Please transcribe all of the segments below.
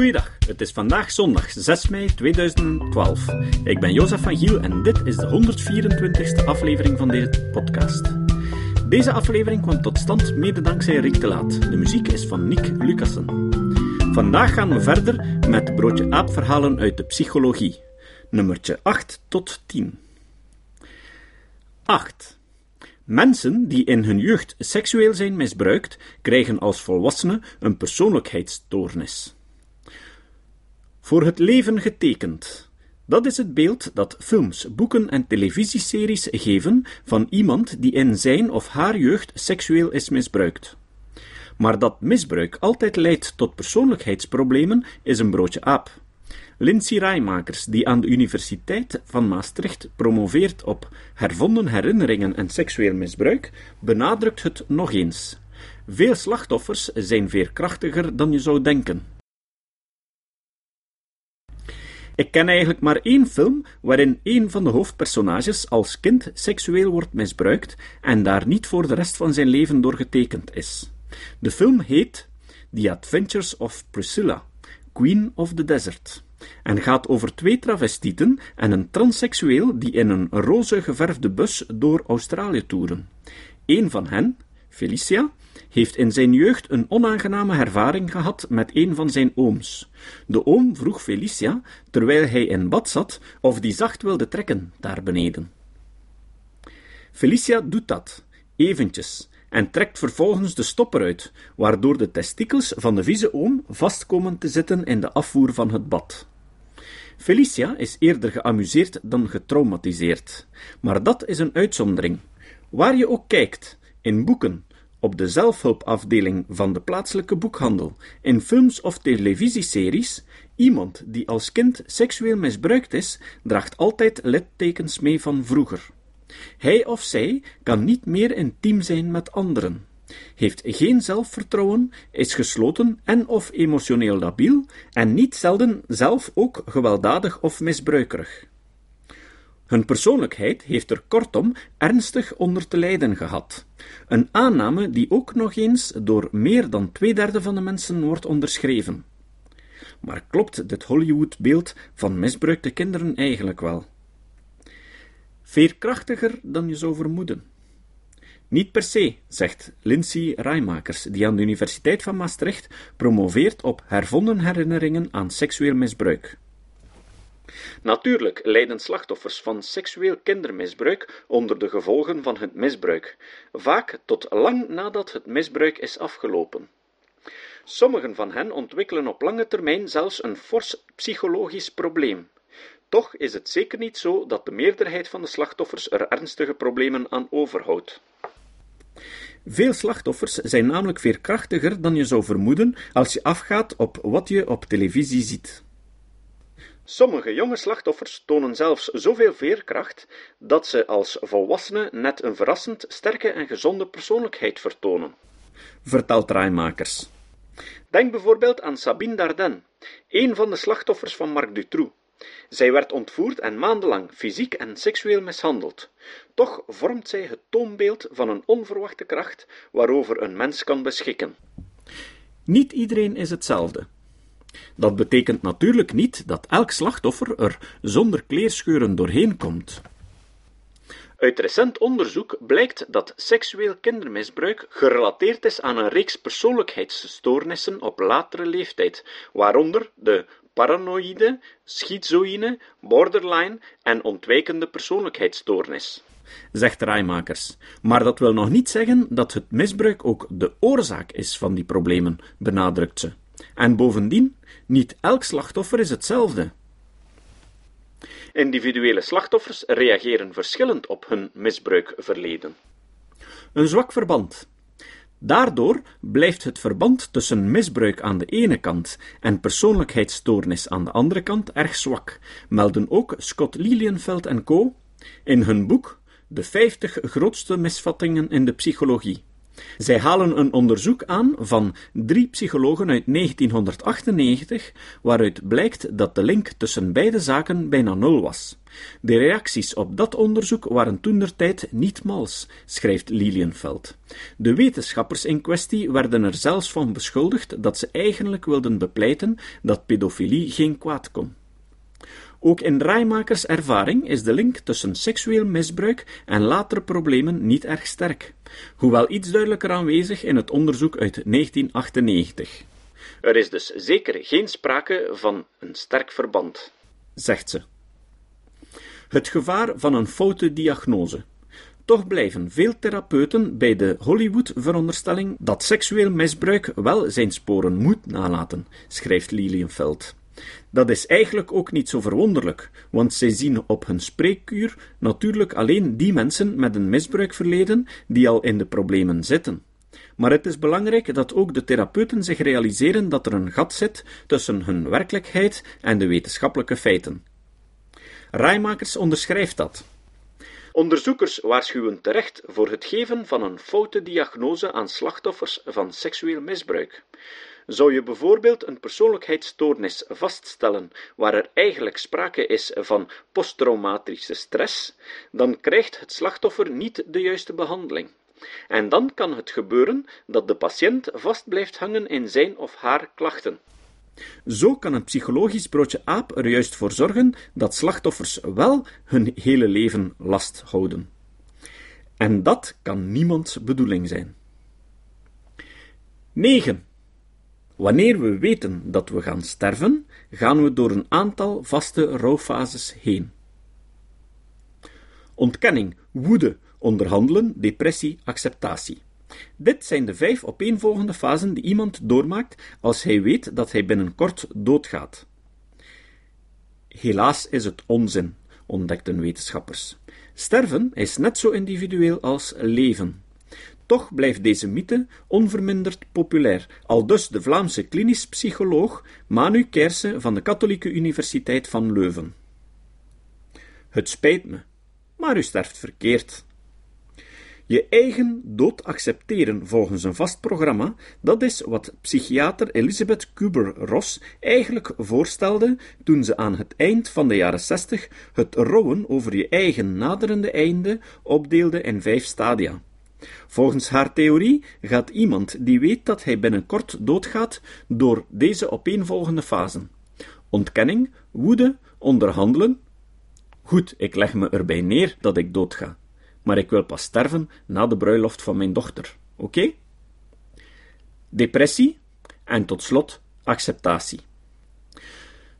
Goeiedag, het is vandaag zondag 6 mei 2012. Ik ben Jozef van Giel en dit is de 124ste aflevering van deze podcast. Deze aflevering kwam tot stand mede dankzij Rick de Laat. De muziek is van Nick Lucassen. Vandaag gaan we verder met broodje aapverhalen uit de psychologie. Nummertje 8 tot 10. 8. Mensen die in hun jeugd seksueel zijn misbruikt, krijgen als volwassenen een persoonlijkheidsstoornis. Voor het leven getekend. Dat is het beeld dat films, boeken en televisieseries geven van iemand die in zijn of haar jeugd seksueel is misbruikt. Maar dat misbruik altijd leidt tot persoonlijkheidsproblemen is een broodje aap. Lindsay Rijmakers, die aan de Universiteit van Maastricht promoveert op hervonden herinneringen en seksueel misbruik, benadrukt het nog eens. Veel slachtoffers zijn veerkrachtiger dan je zou denken. Ik ken eigenlijk maar één film waarin een van de hoofdpersonages als kind seksueel wordt misbruikt en daar niet voor de rest van zijn leven door getekend is. De film heet The Adventures of Priscilla, Queen of the Desert en gaat over twee travestieten en een transseksueel die in een roze geverfde bus door Australië toeren. Een van hen, Felicia, heeft in zijn jeugd een onaangename ervaring gehad met een van zijn ooms. De oom vroeg Felicia, terwijl hij in bad zat, of die zacht wilde trekken daar beneden. Felicia doet dat, eventjes, en trekt vervolgens de stopper uit, waardoor de testikels van de vieze oom vast komen te zitten in de afvoer van het bad. Felicia is eerder geamuseerd dan getraumatiseerd, maar dat is een uitzondering. Waar je ook kijkt, in boeken, op de zelfhulpafdeling van de plaatselijke boekhandel, in films of televisieseries, iemand die als kind seksueel misbruikt is, draagt altijd littekens mee van vroeger. Hij of zij kan niet meer intiem zijn met anderen, heeft geen zelfvertrouwen, is gesloten en of emotioneel labiel en niet zelden zelf ook gewelddadig of misbruikerig. Hun persoonlijkheid heeft er kortom ernstig onder te lijden gehad. Een aanname die ook nog eens door meer dan twee derde van de mensen wordt onderschreven. Maar klopt dit Hollywood-beeld van misbruikte kinderen eigenlijk wel? Veerkrachtiger dan je zou vermoeden. Niet per se, zegt Lindsay Rijmakers, die aan de Universiteit van Maastricht promoveert op hervonden herinneringen aan seksueel misbruik. Natuurlijk lijden slachtoffers van seksueel kindermisbruik onder de gevolgen van het misbruik, vaak tot lang nadat het misbruik is afgelopen. Sommigen van hen ontwikkelen op lange termijn zelfs een fors psychologisch probleem. Toch is het zeker niet zo dat de meerderheid van de slachtoffers er ernstige problemen aan overhoudt. Veel slachtoffers zijn namelijk veerkrachtiger dan je zou vermoeden als je afgaat op wat je op televisie ziet. Sommige jonge slachtoffers tonen zelfs zoveel veerkracht dat ze als volwassenen net een verrassend sterke en gezonde persoonlijkheid vertonen, vertelt Rijmakers. Denk bijvoorbeeld aan Sabine Dardenne, een van de slachtoffers van Marc Dutroux. Zij werd ontvoerd en maandenlang fysiek en seksueel mishandeld. Toch vormt zij het toonbeeld van een onverwachte kracht waarover een mens kan beschikken. Niet iedereen is hetzelfde. Dat betekent natuurlijk niet dat elk slachtoffer er zonder kleerscheuren doorheen komt. Uit recent onderzoek blijkt dat seksueel kindermisbruik gerelateerd is aan een reeks persoonlijkheidsstoornissen op latere leeftijd, waaronder de paranoïde, schizoïne, borderline en ontwijkende persoonlijkheidsstoornis, zegt Rijmakers. Maar dat wil nog niet zeggen dat het misbruik ook de oorzaak is van die problemen, benadrukt ze. En bovendien, niet elk slachtoffer is hetzelfde. Individuele slachtoffers reageren verschillend op hun misbruikverleden. Een zwak verband. Daardoor blijft het verband tussen misbruik aan de ene kant en persoonlijkheidsstoornis aan de andere kant erg zwak, melden ook Scott Lilienfeld en co. in hun boek De 50 grootste misvattingen in de psychologie. Zij halen een onderzoek aan van drie psychologen uit 1998, waaruit blijkt dat de link tussen beide zaken bijna nul was. De reacties op dat onderzoek waren toentertijd niet mals, schrijft Lilienfeld. De wetenschappers in kwestie werden er zelfs van beschuldigd dat ze eigenlijk wilden bepleiten dat pedofilie geen kwaad kon. Ook in Rijmakers ervaring is de link tussen seksueel misbruik en latere problemen niet erg sterk, hoewel iets duidelijker aanwezig in het onderzoek uit 1998. Er is dus zeker geen sprake van een sterk verband, zegt ze. Het gevaar van een foute diagnose. Toch blijven veel therapeuten bij de Hollywood-veronderstelling dat seksueel misbruik wel zijn sporen moet nalaten, schrijft Lilienfeld. Dat is eigenlijk ook niet zo verwonderlijk, want zij zien op hun spreekkuur natuurlijk alleen die mensen met een misbruikverleden die al in de problemen zitten. Maar het is belangrijk dat ook de therapeuten zich realiseren dat er een gat zit tussen hun werkelijkheid en de wetenschappelijke feiten. Rijmakers onderschrijft dat. Onderzoekers waarschuwen terecht voor het geven van een foute diagnose aan slachtoffers van seksueel misbruik. Zou je bijvoorbeeld een persoonlijkheidsstoornis vaststellen waar er eigenlijk sprake is van posttraumatische stress, dan krijgt het slachtoffer niet de juiste behandeling. En dan kan het gebeuren dat de patiënt vast blijft hangen in zijn of haar klachten. Zo kan een psychologisch broodje aap er juist voor zorgen dat slachtoffers wel hun hele leven last houden. En dat kan niemands bedoeling zijn. 9. Wanneer we weten dat we gaan sterven, gaan we door een aantal vaste rouwfases heen. Ontkenning, woede, onderhandelen, depressie, acceptatie. Dit zijn de vijf opeenvolgende fasen die iemand doormaakt als hij weet dat hij binnenkort doodgaat. Helaas is het onzin, ontdekten wetenschappers. Sterven is net zo individueel als leven. Toch blijft deze mythe onverminderd populair, aldus de Vlaamse klinisch psycholoog Manu Kersen van de Katholieke Universiteit van Leuven. Het spijt me, maar u sterft verkeerd. Je eigen dood accepteren volgens een vast programma, dat is wat psychiater Elisabeth Kubler-Ross eigenlijk voorstelde toen ze aan het eind van de jaren zestig het rouwen over je eigen naderende einde opdeelde in vijf stadia. Volgens haar theorie gaat iemand die weet dat hij binnenkort doodgaat door deze opeenvolgende fasen: ontkenning, woede, onderhandelen. Goed, ik leg me erbij neer dat ik doodga, maar ik wil pas sterven na de bruiloft van mijn dochter, oké? Depressie en tot slot acceptatie.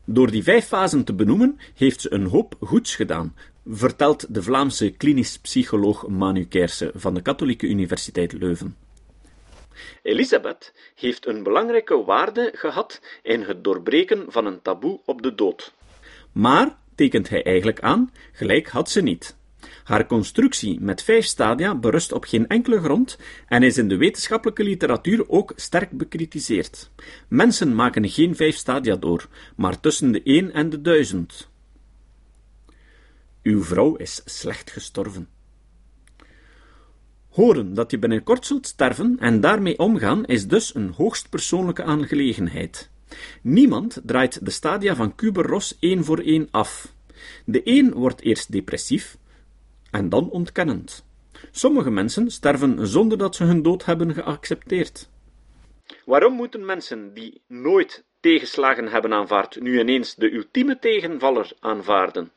Door die vijf fasen te benoemen, heeft ze een hoop goeds gedaan, vertelt de Vlaamse klinisch psycholoog Manu Kersen van de Katholieke Universiteit Leuven. Elisabeth heeft een belangrijke waarde gehad in het doorbreken van een taboe op de dood. Maar, tekent hij eigenlijk aan, gelijk had ze niet. Haar constructie met vijf stadia berust op geen enkele grond en is in de wetenschappelijke literatuur ook sterk bekritiseerd. Mensen maken geen vijf stadia door, maar tussen de één en de duizend. Uw vrouw is slecht gestorven. Horen dat je binnenkort zult sterven en daarmee omgaan is dus een hoogst persoonlijke aangelegenheid. Niemand draait de stadia van Kubler-Ross één voor één af. De een wordt eerst depressief en dan ontkennend. Sommige mensen sterven zonder dat ze hun dood hebben geaccepteerd. Waarom moeten mensen die nooit tegenslagen hebben aanvaard, nu ineens de ultieme tegenvaller aanvaarden?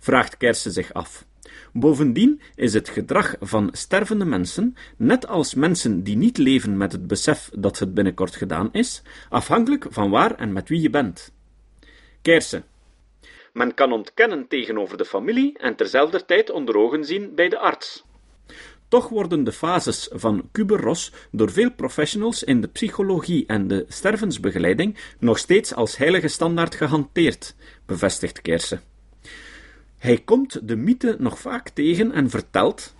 Vraagt Kersen zich af. Bovendien is het gedrag van stervende mensen, net als mensen die niet leven met het besef dat het binnenkort gedaan is, afhankelijk van waar en met wie je bent. Kersen. Men kan ontkennen tegenover de familie en terzelfde tijd onder ogen zien bij de arts. Toch worden de fases van Kubler-Ross door veel professionals in de psychologie en de stervensbegeleiding nog steeds als heilige standaard gehanteerd, bevestigt Kersen. Hij komt de mythe nog vaak tegen en vertelt.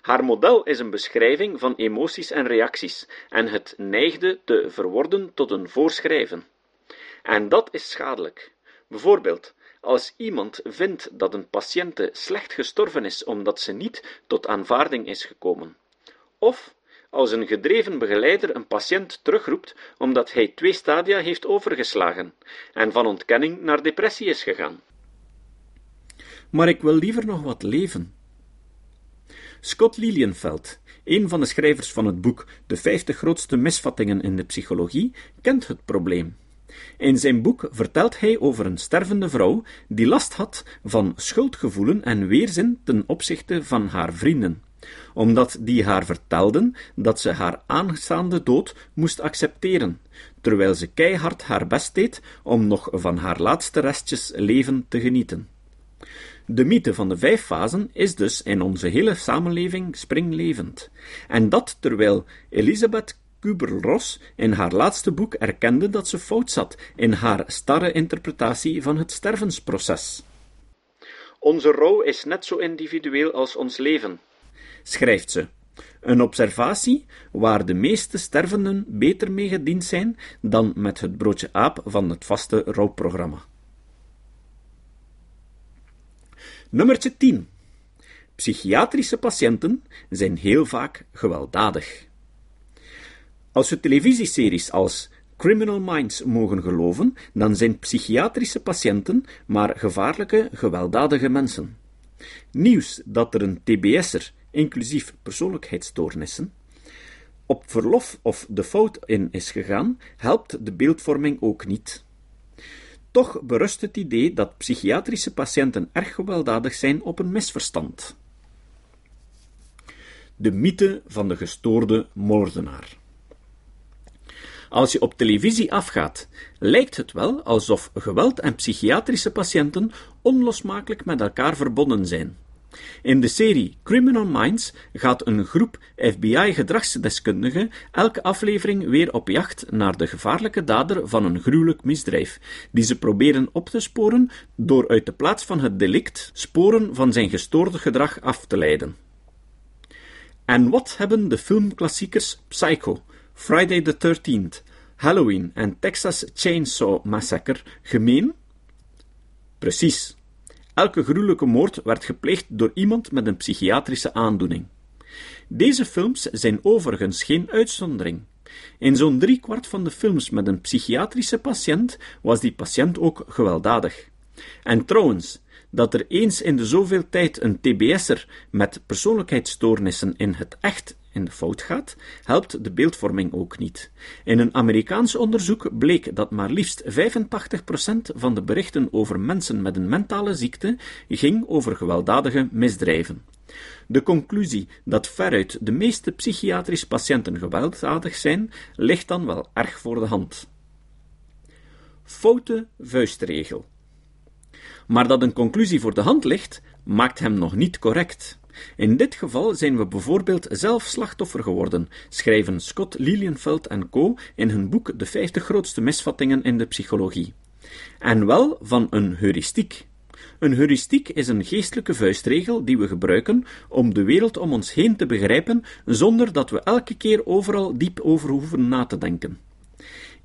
Haar model is een beschrijving van emoties en reacties, en het neigde te verworden tot een voorschrijven. En dat is schadelijk. Bijvoorbeeld, als iemand vindt dat een patiënte slecht gestorven is omdat ze niet tot aanvaarding is gekomen, of als een gedreven begeleider een patiënt terugroept omdat hij twee stadia heeft overgeslagen en van ontkenning naar depressie is gegaan. Maar ik wil liever nog wat leven. Scott Lilienfeld, een van de schrijvers van het boek De 50 grootste misvattingen in de psychologie, kent het probleem. In zijn boek vertelt hij over een stervende vrouw die last had van schuldgevoelen en weerzin ten opzichte van haar vrienden, omdat die haar vertelden dat ze haar aanstaande dood moest accepteren, terwijl ze keihard haar best deed om nog van haar laatste restjes leven te genieten. De mythe van de vijf fasen is dus in onze hele samenleving springlevend. En dat terwijl Elisabeth Kubler-Ross in haar laatste boek erkende dat ze fout zat in haar starre interpretatie van het stervensproces. Onze rouw is net zo individueel als ons leven, schrijft ze. Een observatie waar de meeste stervenden beter mee gediend zijn dan met het broodje aap van het vaste rouwprogramma. Nummertje 10. Psychiatrische patiënten zijn heel vaak gewelddadig. Als we televisieseries als Criminal Minds mogen geloven, dan zijn psychiatrische patiënten maar gevaarlijke, gewelddadige mensen. Nieuws dat er een TBS'er, inclusief persoonlijkheidsstoornissen, op verlof of de fout in is gegaan, helpt de beeldvorming ook niet. Toch berust het idee dat psychiatrische patiënten erg gewelddadig zijn op een misverstand. De mythe van de gestoorde moordenaar. Als je op televisie afgaat, lijkt het wel alsof geweld en psychiatrische patiënten onlosmakelijk met elkaar verbonden zijn. In de serie Criminal Minds gaat een groep FBI-gedragsdeskundigen elke aflevering weer op jacht naar de gevaarlijke dader van een gruwelijk misdrijf, die ze proberen op te sporen door uit de plaats van het delict sporen van zijn gestoorde gedrag af te leiden. En wat hebben de filmklassiekers Psycho, Friday the 13th, Halloween en Texas Chainsaw Massacre gemeen? Precies. Elke gruwelijke moord werd gepleegd door iemand met een psychiatrische aandoening. Deze films zijn overigens geen uitzondering. In zo'n driekwart van de films met een psychiatrische patiënt was die patiënt ook gewelddadig. En trouwens, dat er eens in de zoveel tijd een TBS'er met persoonlijkheidsstoornissen in het echt in de fout gaat, helpt de beeldvorming ook niet. In een Amerikaans onderzoek bleek dat maar liefst 85% van de berichten over mensen met een mentale ziekte ging over gewelddadige misdrijven. De conclusie dat veruit de meeste psychiatrische patiënten gewelddadig zijn, ligt dan wel erg voor de hand. Foute vuistregel. Maar dat een conclusie voor de hand ligt, maakt hem nog niet correct. In dit geval zijn we bijvoorbeeld zelf slachtoffer geworden, schrijven Scott Lilienfeld en co. in hun boek De 50 grootste misvattingen in de psychologie. En wel van een heuristiek. Een heuristiek is een geestelijke vuistregel die we gebruiken om de wereld om ons heen te begrijpen, zonder dat we elke keer overal diep over hoeven na te denken.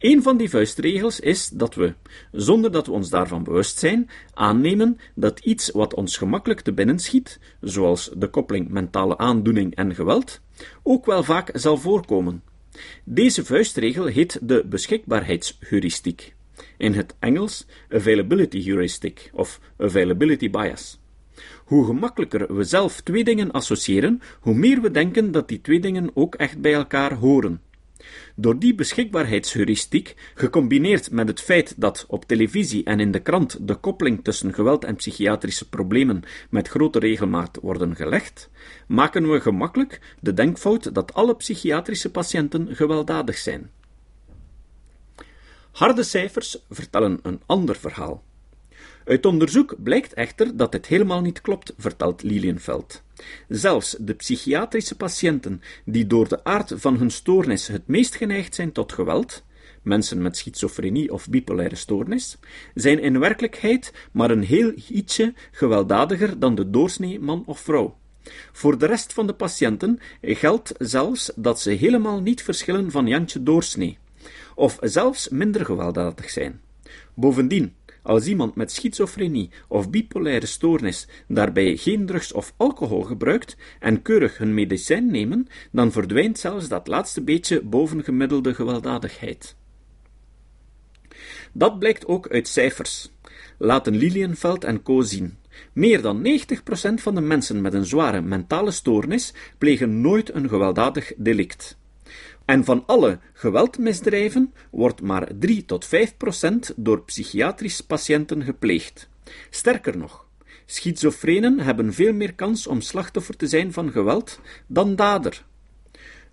Een van die vuistregels is dat we, zonder dat we ons daarvan bewust zijn, aannemen dat iets wat ons gemakkelijk te binnen schiet, zoals de koppeling mentale aandoening en geweld, ook wel vaak zal voorkomen. Deze vuistregel heet de beschikbaarheidsheuristiek. In het Engels availability heuristic of availability bias. Hoe gemakkelijker we zelf twee dingen associëren, hoe meer we denken dat die twee dingen ook echt bij elkaar horen. Door die beschikbaarheidsheuristiek, gecombineerd met het feit dat op televisie en in de krant de koppeling tussen geweld en psychiatrische problemen met grote regelmaat worden gelegd, maken we gemakkelijk de denkfout dat alle psychiatrische patiënten gewelddadig zijn. Harde cijfers vertellen een ander verhaal. Uit onderzoek blijkt echter dat dit helemaal niet klopt, vertelt Lilienfeld. Zelfs de psychiatrische patiënten die door de aard van hun stoornis het meest geneigd zijn tot geweld, mensen met schizofrenie of bipolaire stoornis, zijn in werkelijkheid maar een heel ietsje gewelddadiger dan de doorsnee man of vrouw. Voor de rest van de patiënten geldt zelfs dat ze helemaal niet verschillen van Jantje doorsnee, of zelfs minder gewelddadig zijn. Bovendien, als iemand met schizofrenie of bipolaire stoornis daarbij geen drugs of alcohol gebruikt en keurig hun medicijn nemen, dan verdwijnt zelfs dat laatste beetje bovengemiddelde gewelddadigheid. Dat blijkt ook uit cijfers. Laten Lilienveld en co zien. Meer dan 90% van de mensen met een zware mentale stoornis plegen nooit een gewelddadig delict. En van alle geweldmisdrijven wordt maar 3 tot 5 procent door psychiatrisch patiënten gepleegd. Sterker nog, schizofrenen hebben veel meer kans om slachtoffer te zijn van geweld dan dader.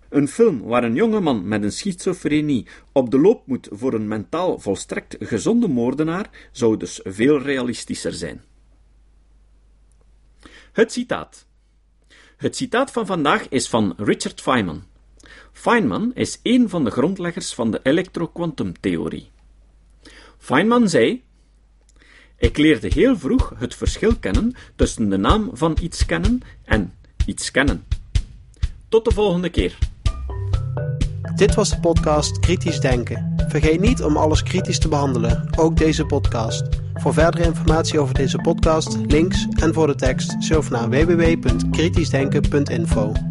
Een film waar een jonge man met een schizofrenie op de loop moet voor een mentaal volstrekt gezonde moordenaar zou dus veel realistischer zijn. Het citaat. Het citaat van vandaag is van Richard Feynman. Feynman is een van de grondleggers van de elektrokwantumtheorie. Feynman zei: Ik leerde heel vroeg het verschil kennen tussen de naam van iets kennen en iets kennen. Tot de volgende keer. Dit was de podcast Kritisch Denken. Vergeet niet om alles kritisch te behandelen, ook deze podcast. Voor verdere informatie over deze podcast, links en voor de tekst, surf naar www.kritischdenken.info.